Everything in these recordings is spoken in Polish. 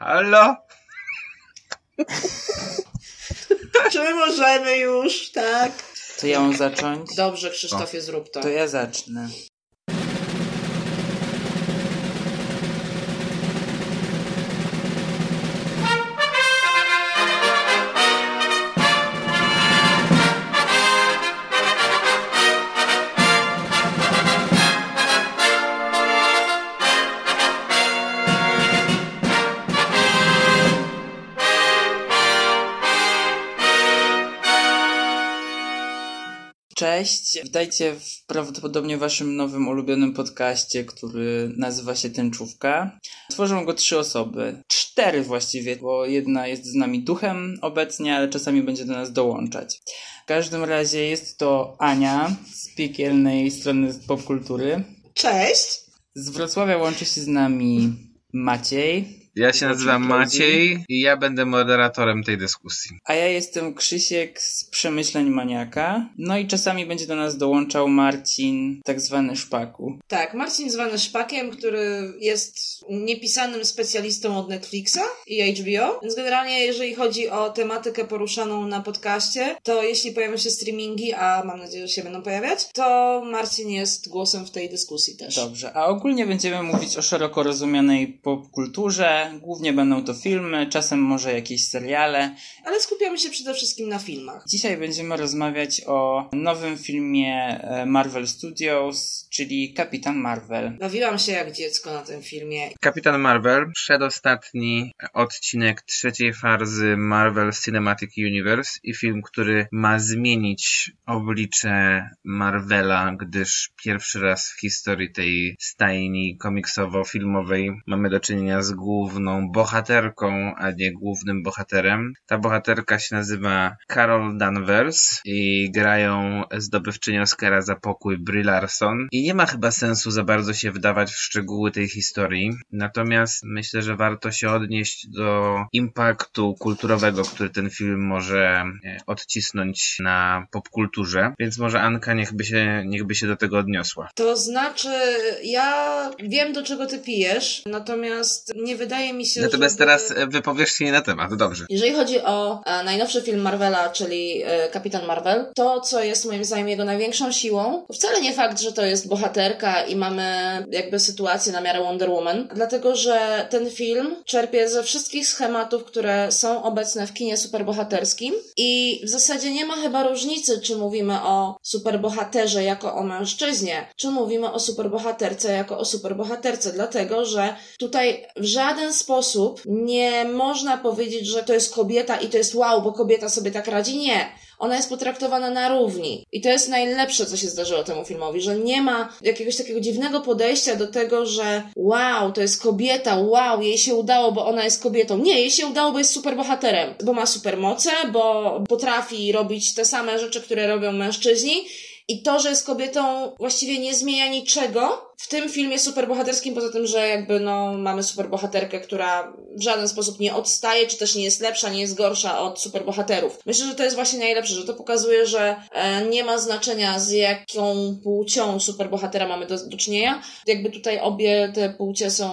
Halo? Czy my możemy już, tak? To ja mam zacząć? Dobrze, Krzysztofie, zrób to. To ja zacznę. Cześć, witajcie w prawdopodobnie waszym nowym ulubionym podcaście, który nazywa się Tęczówka. Tworzą go trzy osoby, cztery właściwie, bo jedna jest z nami duchem obecnie, ale czasami będzie do nas dołączać. W każdym razie jest to Ania z piekielnej strony popkultury. Cześć! Z Wrocławia łączy się z nami Maciej. Ja się nazywam Maciej i ja będę moderatorem tej dyskusji. A ja jestem Krzysiek z Przemyśleń Maniaka. No i czasami będzie do nas dołączał Marcin, tak zwany Szpaku. Tak, Marcin zwany Szpakiem, który jest niepisanym specjalistą od Netflixa i HBO. Więc generalnie, jeżeli chodzi o tematykę poruszaną na podcaście, to jeśli pojawią się streamingi, a mam nadzieję, że się będą pojawiać, to Marcin jest głosem w tej dyskusji też. Dobrze, a ogólnie będziemy mówić o szeroko rozumianej popkulturze. Głównie będą to filmy, czasem może jakieś seriale. Ale skupiamy się przede wszystkim na filmach. Dzisiaj będziemy rozmawiać o nowym filmie e, Marvel Studios, czyli Kapitan Marvel. Bawiłam się jak dziecko na tym filmie. Kapitan Marvel, przedostatni odcinek trzeciej fazy Marvel Cinematic Universe i film, który ma zmienić oblicze Marvela, gdyż pierwszy raz w historii tej stajni komiksowo-filmowej mamy do czynienia z główną bohaterką, a nie głównym bohaterem. Ta bohaterka się nazywa Carol Danvers i grają zdobywczynię Oscara za pokój Brie Larson i nie ma chyba sensu za bardzo się wdawać w szczegóły tej historii. Natomiast myślę, że warto się odnieść do impaktu kulturowego, który ten film może e, odcisnąć na popkulturze. Więc może Anka niechby się, niechby się do tego odniosła. To znaczy, ja wiem do czego ty pijesz, natomiast nie wydaje mi się, Natomiast żeby... teraz e, wypowiesz się na temat, dobrze. Jeżeli chodzi o e, najnowszy film Marvela, czyli Kapitan Marvel, to co jest moim zdaniem jego największą siłą, wcale nie fakt, że to jest bohaterka i mamy jakby sytuację na miarę Wonder Woman, dlatego że ten film czerpie ze wszystkich schematów, które są obecne w kinie superbohaterskim i w zasadzie nie ma chyba różnicy, czy mówimy o superbohaterze jako o mężczyźnie, czy mówimy o superbohaterce jako o superbohaterce, dlatego że tutaj w żaden sposób nie można powiedzieć, że to jest kobieta i to jest wow, bo kobieta sobie tak radzi. Nie. Ona jest potraktowana na równi. I to jest najlepsze, co się zdarzyło temu filmowi, że nie ma jakiegoś takiego dziwnego podejścia do tego, że wow, to jest kobieta, wow, jej się udało, bo ona jest kobietą. Nie, jej się udało, bo jest superbohaterem, bo ma supermoce, bo potrafi robić te same rzeczy, które robią mężczyźni. I to, że jest kobietą, właściwie nie zmienia niczego w tym filmie superbohaterskim, poza tym, że jakby no mamy superbohaterkę, która w żaden sposób nie odstaje, czy też nie jest lepsza, nie jest gorsza od superbohaterów. Myślę, że to jest właśnie najlepsze, że to pokazuje, że e, nie ma znaczenia z jaką płcią superbohatera mamy do, do czynienia. Jakby tutaj obie te płcie są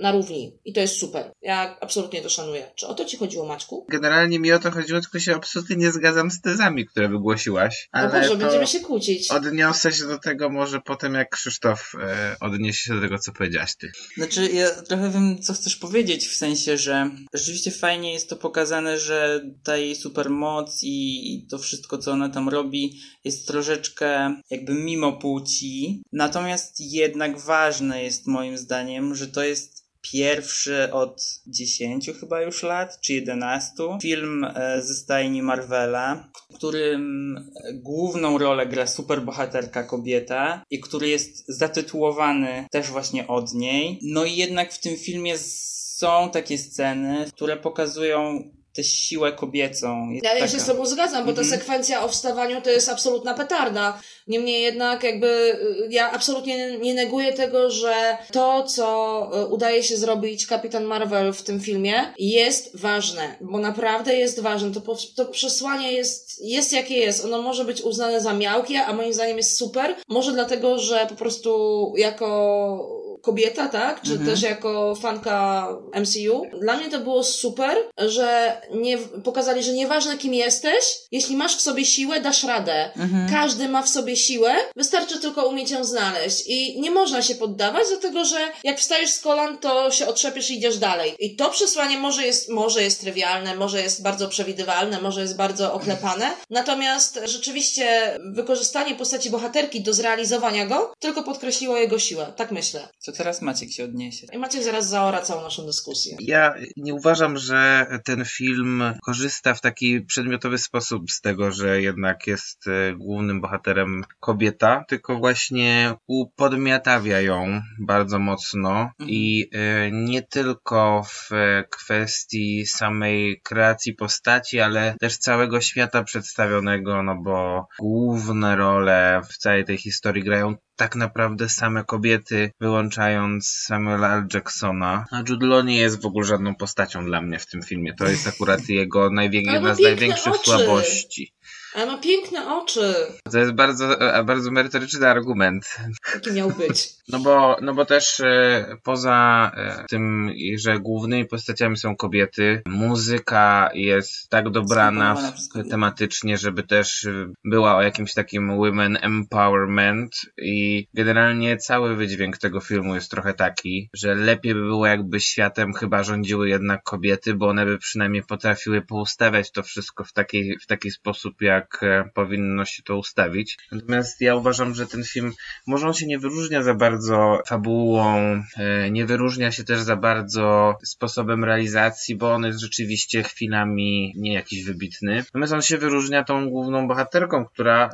na równi i to jest super. Ja absolutnie to szanuję. Czy o to ci chodziło, Maćku? Generalnie mi o to chodziło, tylko się absolutnie nie zgadzam z tezami, które wygłosiłaś. No Ale Boże, to będziemy się kłócić. Odniosę się do tego może potem, jak Krzysztof e, odniesie się do tego, co powiedziałaś ty. Znaczy, ja trochę wiem, co chcesz powiedzieć, w sensie, że rzeczywiście fajnie jest to pokazane, że ta jej supermoc i, i to wszystko, co ona tam robi, jest troszeczkę jakby mimo płci. Natomiast jednak ważne jest moim zdaniem, że to jest pierwszy od 10 chyba już lat, czy 11 film e, ze stajni Marvela, w którym główną rolę gra superbohaterka kobieta i który jest zatytułowany też właśnie od niej. No i jednak w tym filmie są takie sceny, które pokazują tę siłę kobiecą. Jest Ja, ja się z tobą zgadzam, bo ta Mhm. sekwencja o wstawaniu to jest absolutna petarda. Niemniej jednak jakby y, ja absolutnie nie neguję tego, że to, co y, udaje się zrobić Kapitan Marvel w tym filmie jest ważne, bo naprawdę jest ważne. To, to przesłanie jest, jest jakie jest. Ono może być uznane za miałkie, a moim zdaniem jest super. Może dlatego, że po prostu jako kobieta, tak? Czy Mhm. też jako fanka MCU. Dla mnie to było super, że nie, pokazali, że nieważne kim jesteś, jeśli masz w sobie siłę, dasz radę. Mhm. Każdy ma w sobie siłę, wystarczy tylko umieć ją znaleźć. I nie można się poddawać, dlatego że jak wstajesz z kolan, to się otrzepiesz i idziesz dalej. I to przesłanie może jest, może jest trywialne, może jest bardzo przewidywalne, może jest bardzo oklepane. Natomiast rzeczywiście wykorzystanie postaci bohaterki do zrealizowania go tylko podkreśliło jego siłę. Tak myślę. To teraz Maciek się odniesie. I Maciek zaraz zaora całą naszą dyskusję. Ja nie uważam, że ten film korzysta w taki przedmiotowy sposób z tego, że jednak jest e, głównym bohaterem kobieta, tylko właśnie upodmiatawia ją bardzo mocno i e, nie tylko w kwestii samej kreacji postaci, ale też całego świata przedstawionego, no bo główne role w całej tej historii grają tak naprawdę same kobiety, wyłączając Samuela L. Jacksona. A Jude Law nie jest w ogóle żadną postacią dla mnie w tym filmie. To jest akurat jego Ale jedna z największych oczy. słabości. Ale ma piękne oczy. To jest bardzo, e, bardzo merytoryczny argument. Jaki miał być. No bo, no bo też e, poza e, tym, że głównymi postaciami są kobiety, muzyka jest tak dobrana tematycznie, żeby też była o jakimś takim women empowerment i generalnie cały wydźwięk tego filmu jest trochę taki, że lepiej by było jakby światem chyba rządziły jednak kobiety, bo one by przynajmniej potrafiły poustawiać to wszystko w taki, w taki sposób, jak e, powinno się to ustawić. Natomiast ja uważam, że ten film może on się nie wyróżnia za bardzo fabułą, e, nie wyróżnia się też za bardzo sposobem realizacji, bo on jest rzeczywiście chwilami nie jakiś wybitny. Natomiast on się wyróżnia tą główną bohaterką, która,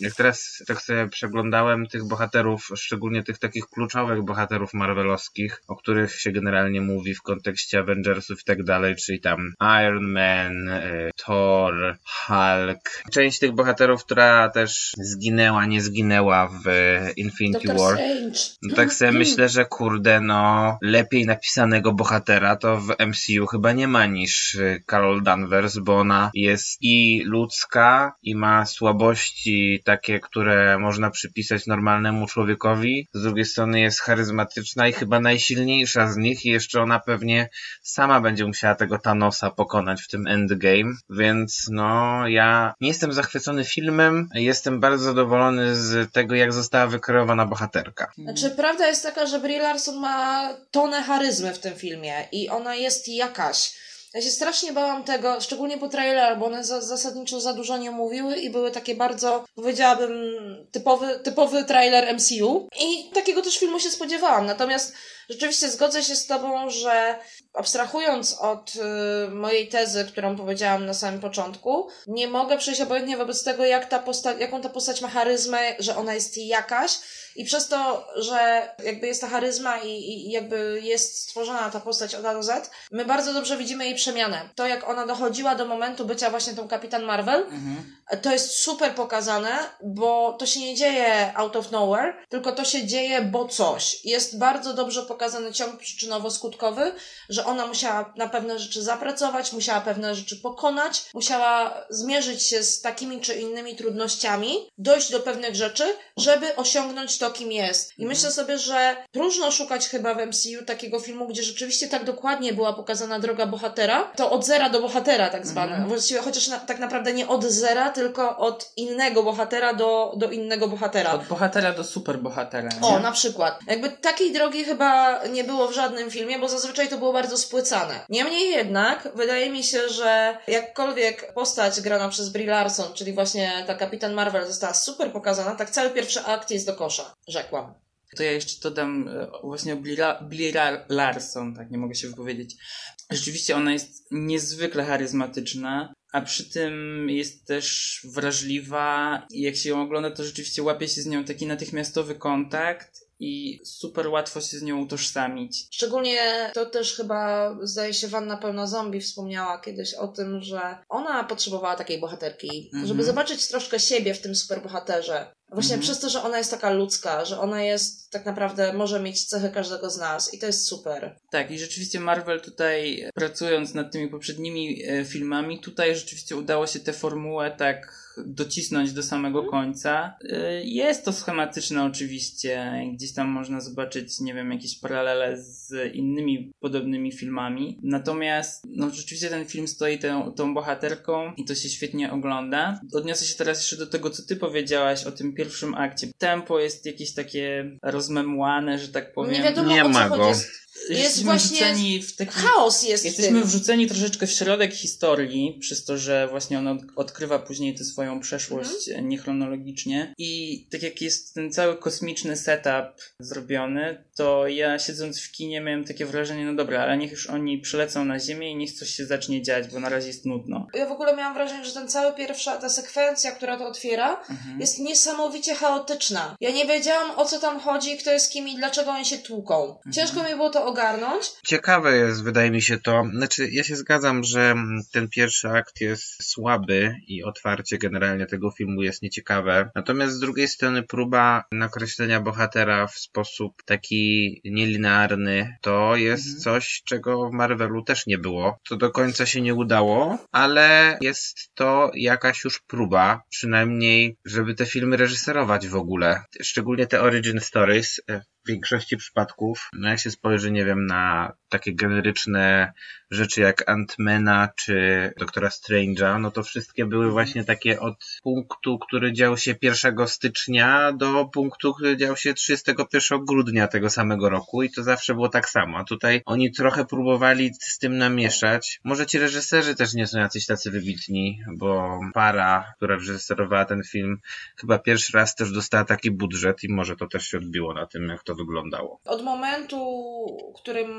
jak teraz tak sobie przeglądałem tych bohaterów, szczególnie tych takich kluczowych bohaterów marvelowskich, o których się generalnie mówi w kontekście Avengersów i tak dalej, czyli tam Iron Man, e, Thor, Hulk. Część tych bohaterów, która też zginęła, nie zginęła w e, Infinity Doctor War. Strange. No tak sobie myślę, że kurde, no lepiej napisanego bohatera to w MCU chyba nie ma niż y, Carol Danvers, bo ona jest i ludzka i ma słabości takie, które można przypisać normalnemu człowiekowi. Z drugiej strony jest charyzmatyczna i chyba najsilniejsza z nich i jeszcze ona pewnie sama będzie musiała tego Thanosa pokonać w tym endgame, więc no ja nie jestem zachwycony filmem, jestem bardzo zadowolony z tego, jak została wykreowana bohaterka. Znaczy, prawda jest taka, że Brie Larson ma tonę charyzmy w tym filmie i ona jest jakaś. Ja się strasznie bałam tego, szczególnie po trailerach, bo one za, zasadniczo za dużo nie mówiły i były takie bardzo, powiedziałabym, typowy, typowy trailer MCU. I takiego też filmu się spodziewałam. Natomiast rzeczywiście zgodzę się z Tobą, że abstrahując od y, mojej tezy, którą powiedziałam na samym początku, nie mogę przejść obojętnie wobec tego, jak ta postać, jaką ta postać ma charyzmę, że ona jest jakaś. I przez to, że jakby jest ta charyzma i, i jakby jest stworzona ta postać od A do Z, my bardzo dobrze widzimy jej przemianę. To, jak ona dochodziła do momentu bycia właśnie tą Kapitan Marvel, Mhm. to jest super pokazane, bo to się nie dzieje out of nowhere, tylko to się dzieje, bo coś. Jest bardzo dobrze pokazany ciąg przyczynowo-skutkowy, że ona musiała na pewne rzeczy zapracować, musiała pewne rzeczy pokonać, musiała zmierzyć się z takimi czy innymi trudnościami, dojść do pewnych rzeczy, żeby osiągnąć to, kim jest. I myślę sobie, że próżno szukać chyba w MCU takiego filmu, gdzie rzeczywiście tak dokładnie była pokazana droga bohatera, to od zera do bohatera tak zwane. Mhm. Właściwie chociaż na, tak naprawdę nie od zera, tylko od innego bohatera do, do innego bohatera. Od bohatera do superbohatera. nie? O, na przykład. Jakby takiej drogi chyba nie było w żadnym filmie, bo zazwyczaj to było bardzo spłycane. Niemniej jednak, wydaje mi się, że jakkolwiek postać grana przez Brie Larson, czyli właśnie ta Kapitan Marvel została super pokazana, tak cały pierwszy akt jest do kosza, rzekłam. To ja jeszcze dodam e, właśnie o Lar- Larson, tak nie mogę się wypowiedzieć. Rzeczywiście ona jest niezwykle charyzmatyczna, a przy tym jest też wrażliwa i jak się ją ogląda, to rzeczywiście łapie się z nią taki natychmiastowy kontakt i super łatwo się z nią utożsamić. Szczególnie to też chyba, zdaje się, Wanna Pełna Zombie wspomniała kiedyś o tym, że ona potrzebowała takiej bohaterki, Mhm. żeby zobaczyć troszkę siebie w tym superbohaterze. Właśnie Mhm. przez to, że ona jest taka ludzka, że ona jest tak naprawdę, może mieć cechy każdego z nas i to jest super. Tak, i rzeczywiście Marvel tutaj, pracując nad tymi poprzednimi e, filmami, tutaj rzeczywiście udało się tę formułę tak docisnąć do samego końca. E, Jest to schematyczne oczywiście, gdzieś tam można zobaczyć, nie wiem, jakieś paralele z innymi podobnymi filmami. Natomiast, no rzeczywiście ten film stoi tą, tą bohaterką i to się świetnie ogląda. Odniosę się teraz jeszcze do tego, co ty powiedziałaś o tym pierwszym akcie. Tempo jest jakieś takie rozmemłane, że tak powiem. Nie wiadomo Nie o co ma go. Jest, Jesteśmy właśnie wrzuceni w taki chaos jest Jesteśmy tym. wrzuceni troszeczkę w środek historii, przez to, że właśnie on od- odkrywa później tę swoją przeszłość Mhm. niechronologicznie. I tak jak jest ten cały kosmiczny setup zrobiony, to ja siedząc w kinie miałem takie wrażenie, no dobra, ale niech już oni przylecą na Ziemię i niech coś się zacznie dziać, bo na razie jest nudno. Ja w ogóle miałam wrażenie, że ten cały pierwsza, ta sekwencja, która to otwiera, Mhm. jest niesamowicie chaotyczna. Ja nie wiedziałam o co tam chodzi, kto jest kim i dlaczego oni się tłuką. Ciężko mi było to ogarnąć. Ciekawe jest, wydaje mi się to. Znaczy, ja się zgadzam, że ten pierwszy akt jest słaby i otwarcie generalnie tego filmu jest nieciekawe. Natomiast z drugiej strony próba nakreślenia bohatera w sposób taki nielinearny to jest Mhm. coś, czego w Marvelu też nie było. To do końca się nie udało, ale jest to jakaś już próba, przynajmniej, żeby te filmy reżyserować w ogóle. Szczególnie te origin stories. W większości przypadków, no jak się spojrzy, nie wiem, na takie generyczne rzeczy jak Ant-Mana czy Doktora Strange'a, no to wszystkie były właśnie takie od punktu, który dział się 1 stycznia do punktu, który dział się 31 grudnia tego samego roku i to zawsze było tak samo. A tutaj oni trochę próbowali z tym namieszać. Może ci reżyserzy też nie są jacyś tacy wybitni, bo para, która reżyserowała ten film, chyba pierwszy raz też dostała taki budżet i może to też się odbiło na tym, jak to wyglądało. Od momentu, w którym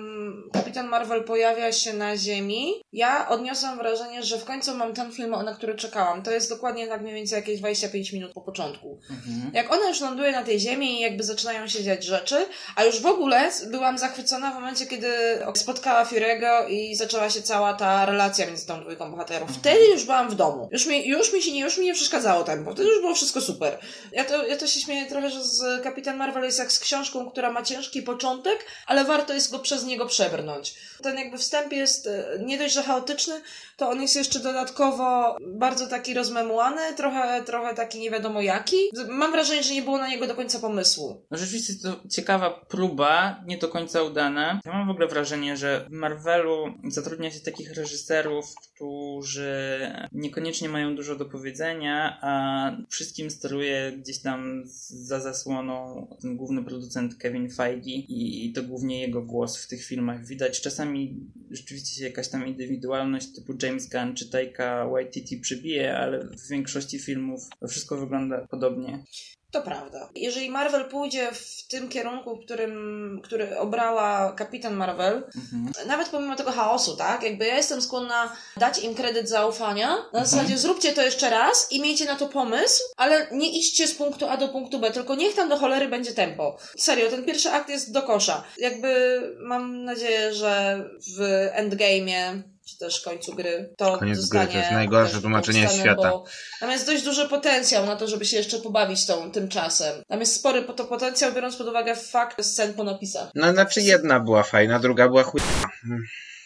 Kapitan Marvel pojawia się na Ziemi, ja odniosłam wrażenie, że w końcu mam ten film, na który czekałam. To jest dokładnie tak mniej więcej jakieś 25 minut po początku. Mhm. Jak ona już ląduje na tej ziemi i jakby zaczynają się dziać rzeczy, a już w ogóle byłam zachwycona w momencie, kiedy spotkała Fury'ego i zaczęła się cała ta relacja między tą dwójką bohaterów. Wtedy już byłam w domu. Już mi, już mi się nie, już mi nie przeszkadzało tempo. Wtedy już było wszystko super. Ja to, ja to się śmieję trochę, że z Kapitan Marvel jest jak z książką, która ma ciężki początek, ale warto jest go przez niego przebrnąć. Ten jakby wstęp jest e, nie dość, że chaotyczny, to on jest jeszcze dodatkowo bardzo taki rozmemłany, trochę, trochę taki nie wiadomo jaki. Mam wrażenie, że nie było na niego do końca pomysłu. No rzeczywiście to ciekawa próba, nie do końca udana. Ja mam w ogóle wrażenie, że w Marvelu zatrudnia się takich reżyserów, którzy niekoniecznie mają dużo do powiedzenia, a wszystkim steruje gdzieś tam za zasłoną ten główny producent Kevin Feige i to głównie jego głos w tych filmach widać. Czasami rzeczywiście jakaś tam indywidualność typu James Gunn czy Taika Waititi przybije, ale w większości filmów to wszystko wygląda podobnie. To prawda. Jeżeli Marvel pójdzie w tym kierunku, którym, który obrała Kapitan Marvel, Mhm. nawet pomimo tego chaosu, tak? Jakby ja jestem skłonna dać im kredyt zaufania. Na zasadzie zróbcie to jeszcze raz i miejcie na to pomysł, ale nie idźcie z punktu A do punktu B, tylko niech tam do cholery będzie tempo. Serio, ten pierwszy akt jest do kosza. Jakby mam nadzieję, że w endgame'ie czy też końcu gry, to Koniec zostanie gry to jest najgorsze tłumaczenie świata. Bo tam jest dość duży potencjał na to, żeby się jeszcze pobawić tą, tym czasem. Tam jest spory po- to potencjał, biorąc pod uwagę fakt scen po napisach. No znaczy jedna była fajna, druga była chuj...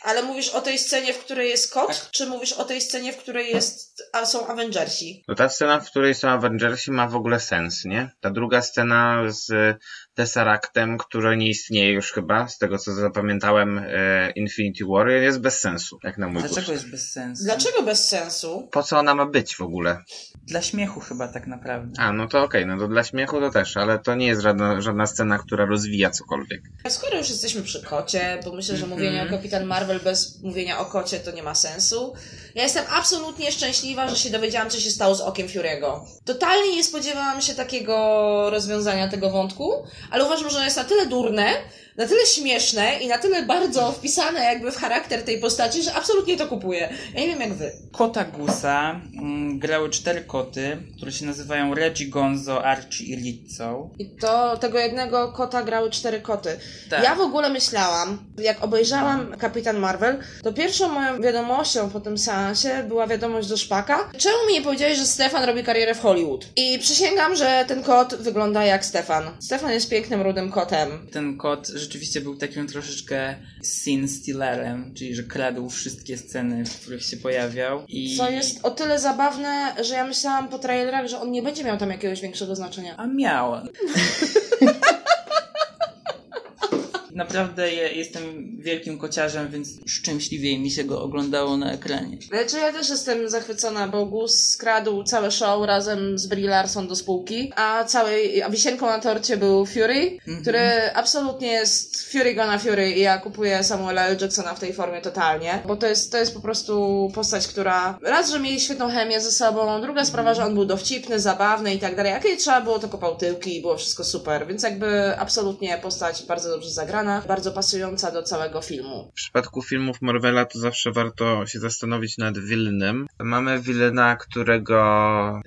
Ale mówisz o tej scenie, w której jest kot, Tak. czy mówisz o tej scenie, w której jest, a są Avengersi? No ta scena, w której są Avengersi ma w ogóle sens, nie? Ta druga scena z Tesseractem, która nie istnieje już chyba, z tego co zapamiętałem e, Infinity War, jest bez sensu, jak na mój Dlaczego gust. jest bez sensu? Dlaczego bez sensu? Po co ona ma być w ogóle? Dla śmiechu chyba tak naprawdę. A, no to okej, no to dla śmiechu to też, ale to nie jest żadna, żadna scena, która rozwija cokolwiek. Skoro już jesteśmy przy kocie, bo myślę, że Mhm. mówienie o Kapitan Marvel bez mówienia o kocie to nie ma sensu. Ja jestem absolutnie szczęśliwa, że się dowiedziałam, co się stało z okiem Fury'ego. Totalnie nie spodziewałam się takiego rozwiązania tego wątku, ale uważam, że ono jest na tyle durne, na tyle śmieszne i na tyle bardzo wpisane jakby w charakter tej postaci, że absolutnie to kupuję. Ja nie wiem jak wy. Kota Gusa mm, grały cztery koty, które się nazywają Reggie, Gonzo, Archie i Lizzo. I to tego jednego kota grały cztery koty. Tak. Ja w ogóle myślałam, jak obejrzałam Kapitan Marvel, to pierwszą moją wiadomością po tym seansie była wiadomość do Szpaka. Czemu mi nie powiedziałeś, że Stefan robi karierę w Hollywood? I przysięgam, że ten kot wygląda jak Stefan. Stefan jest pięknym, rudym kotem. Ten kot rzeczywiście był takim troszeczkę scene stealerem, czyli że kradł wszystkie sceny, w których się pojawiał. I... Co jest o tyle zabawne, że ja myślałam po trailerach, że on nie będzie miał tam jakiegoś większego znaczenia. A miał. Naprawdę je, jestem wielkim kociarzem, więc szczęśliwiej mi się go oglądało na ekranie. Znaczy ja też jestem zachwycona, bo Gus skradł całe show razem z Brie Larson do spółki, a całej, a wisienką na torcie był Fury, który absolutnie jest Fury gonna Fury i ja kupuję Samuela L. Jacksona w tej formie totalnie, bo to jest, to jest po prostu postać, która raz, że mieli świetną chemię ze sobą, druga sprawa, że on był dowcipny, zabawny i tak dalej, jak jej trzeba było, to kopał tyłki i było wszystko super, więc jakby absolutnie postać bardzo dobrze zagrana, bardzo pasująca do całego filmu. W przypadku filmów Marvela to zawsze warto się zastanowić nad Willainem. Mamy Villaina, którego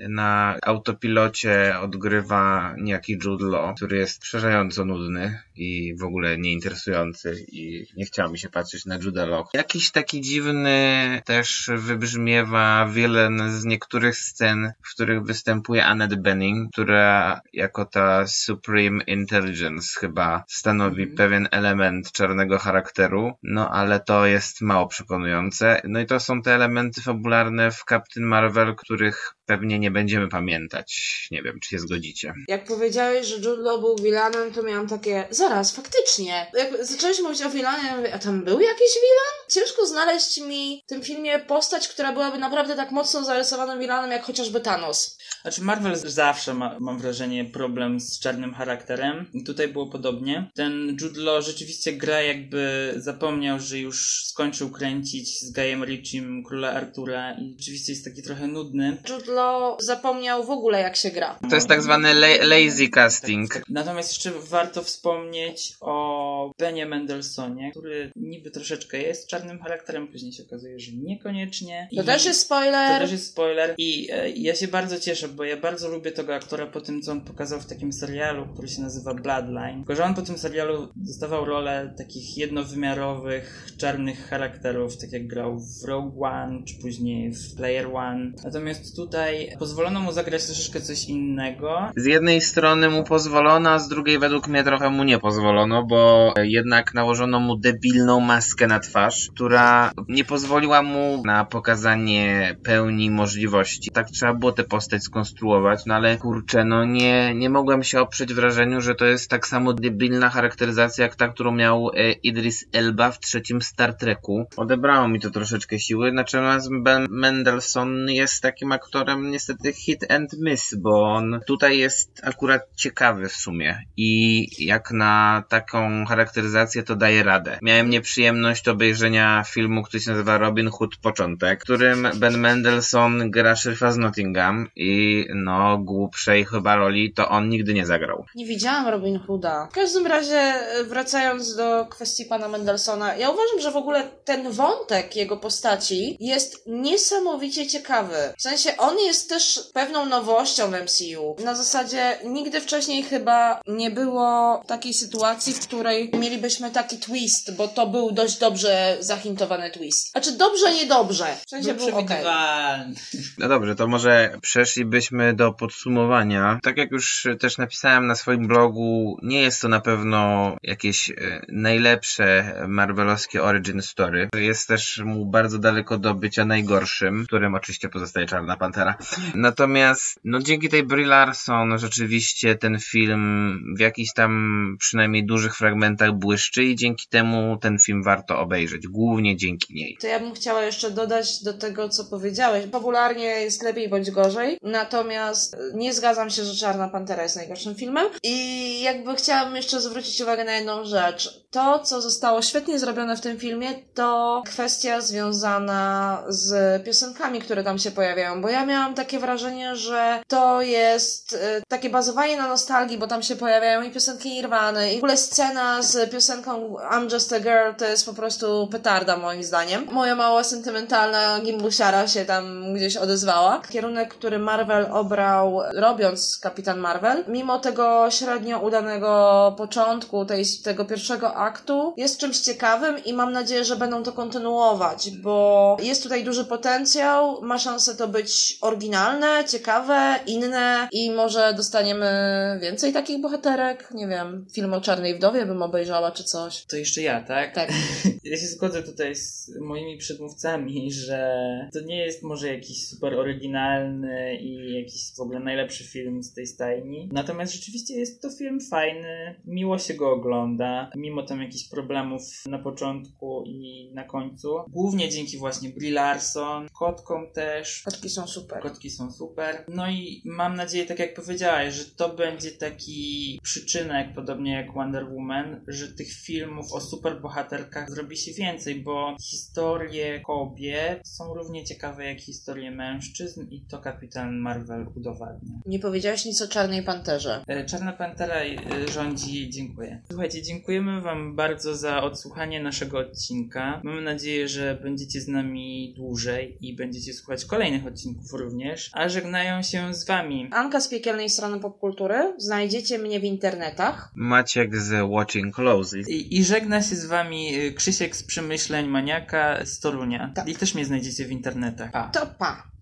na autopilocie odgrywa niejaki Jude Law, który jest przerażająco nudny i w ogóle nieinteresujący i nie chciało mi się patrzeć na Jude Law. Jakiś taki dziwny też wybrzmiewa Villain z niektórych scen, w których występuje Annette Bening, która jako ta Supreme Intelligence chyba stanowi pewien element czarnego charakteru, no ale to jest mało przekonujące. No i to są te elementy fabularne w Captain Marvel, których pewnie nie będziemy pamiętać. Nie wiem, czy się zgodzicie. Jak powiedziałeś, że Jude Law był vilanem, to miałam takie, zaraz, faktycznie. Jak zacząłeś mówić o vilanie, ja mówię, a tam był jakiś vilan? Ciężko znaleźć mi w tym filmie postać, która byłaby naprawdę tak mocno zarysowanym vilanem, jak chociażby Thanos. Znaczy Marvel zawsze ma, mam wrażenie, problem z czarnym charakterem. I tutaj było podobnie. Ten Jude Law rzeczywiście gra jakby zapomniał, że już skończył kręcić z Gajem Ritchiem Króla Artura i rzeczywiście jest taki trochę nudny. Jude Law zapomniał w ogóle, jak się gra. To jest tak zwany la- lazy casting. Natomiast jeszcze warto wspomnieć o Benie Mendelsonie, który niby troszeczkę jest czarnym charakterem, później się okazuje, że niekoniecznie. To I- też jest To spoiler. też jest spoiler i e, ja się bardzo cieszę, bo ja bardzo lubię tego aktora po tym, co on pokazał w takim serialu, który się nazywa Bloodline. Tylko, że on po tym serialu dostawał rolę takich jednowymiarowych, czarnych charakterów, tak jak grał w Rogue One, czy później w Player One. Natomiast tutaj pozwolono mu zagrać troszeczkę coś innego. Z jednej strony mu pozwolono, a z drugiej według mnie trochę mu nie pozwolono, bo jednak nałożono mu debilną maskę na twarz, która nie pozwoliła mu na pokazanie pełni możliwości. Tak trzeba było tę postać skonstruować, no ale kurczę, no nie, nie mogłem się oprzeć wrażeniu, że to jest tak samo debilna charakteryzacja jak którą miał e, Idris Elba w trzecim Star Treku. Odebrało mi to troszeczkę siły, natomiast Ben Mendelssohn jest takim aktorem niestety hit and miss, bo on tutaj jest akurat ciekawy w sumie i jak na taką charakteryzację to daje radę. Miałem nieprzyjemność obejrzenia filmu, który się nazywa Robin Hood Początek, w którym Ben Mendelssohn gra szeryfa z Nottingham i no głupszej chyba roli to on nigdy nie zagrał. Nie widziałam Robin Hooda. W każdym razie, e, wracając do kwestii pana Mendelssohna, ja uważam, że w ogóle ten wątek jego postaci jest niesamowicie ciekawy. W sensie, on jest też pewną nowością w MCU. Na zasadzie, nigdy wcześniej chyba nie było takiej sytuacji, w której mielibyśmy taki twist, bo to był dość dobrze zahintowany twist. Znaczy, dobrze, niedobrze. W sensie, był przewidywalny. No dobrze, to może przeszlibyśmy do podsumowania. Tak jak już też napisałem na swoim blogu, nie jest to na pewno jakieś e, najlepsze marvelowskie origin story. Jest też mu bardzo daleko do bycia najgorszym, którym oczywiście pozostaje Czarna Pantera. Natomiast no dzięki tej Brie Larson rzeczywiście ten film w jakichś tam przynajmniej dużych fragmentach błyszczy i dzięki temu ten film warto obejrzeć. Głównie dzięki niej. To ja bym chciała jeszcze dodać do tego, co powiedziałeś. Popularnie jest lepiej bądź gorzej, natomiast nie zgadzam się, że Czarna Pantera jest najgorszym filmem. I jakby chciałabym jeszcze zwrócić uwagę na jedną rzecz. To, co zostało świetnie zrobione w tym filmie, to kwestia związana z piosenkami, które tam się pojawiają, bo ja miałam takie wrażenie, że to jest y, takie bazowanie na nostalgii, bo tam się pojawiają i piosenki Nirwany, i w ogóle scena z piosenką I'm Just a Girl to jest po prostu petarda moim zdaniem. Moja mała sentymentalna gimbusiara się tam gdzieś odezwała. Kierunek, który Marvel obrał robiąc Kapitan Marvel, mimo tego średnio udanego początku tej, tego pierwszego aktu, jest czymś ciekawym i mam nadzieję, że będą to kontynuować, bo jest tutaj duży potencjał, ma szansę to być oryginalne, ciekawe, inne i może dostaniemy więcej takich bohaterek. Nie wiem, film o Czarnej Wdowie bym obejrzała czy coś. To jeszcze ja, tak? Tak. Ja się zgodzę tutaj z moimi przedmówcami, że to nie jest może jakiś super oryginalny i jakiś w ogóle najlepszy film z tej stajni. Natomiast rzeczywiście jest to film fajny, miło się go ogląda, mimo tam jakichś problemów na początku i na końcu. Głównie dzięki właśnie Brie Larson, kotkom też. Kotki są super. Kotki są super. No i mam nadzieję, tak jak powiedziałaś, że to będzie taki przyczynek, podobnie jak Wonder Woman, że tych filmów o superbohaterkach zrobi się więcej, bo historie kobiet są równie ciekawe jak historie mężczyzn i to Kapitan Marvel udowadnia. Nie powiedziałaś nic o Czarnej Panterze. E, Czarna Pantera e, rządzi, dziękuję. Słuchajcie, dziękujemy Wam bardzo za odsłuchanie naszego odcinka. Mamy nadzieję, że będziecie z nami dłużej i będziecie słuchać kolejnych odcinków również, a żegnają się z Wami Anka z piekielnej strony popkultury. Znajdziecie mnie w internetach. Maciek z Watching Closely. I, I żegna się z wami y, Krzysiek z Przemyśleń Maniaka z Torunia. Tak. I też mnie znajdziecie w internetach. Pa. To pa!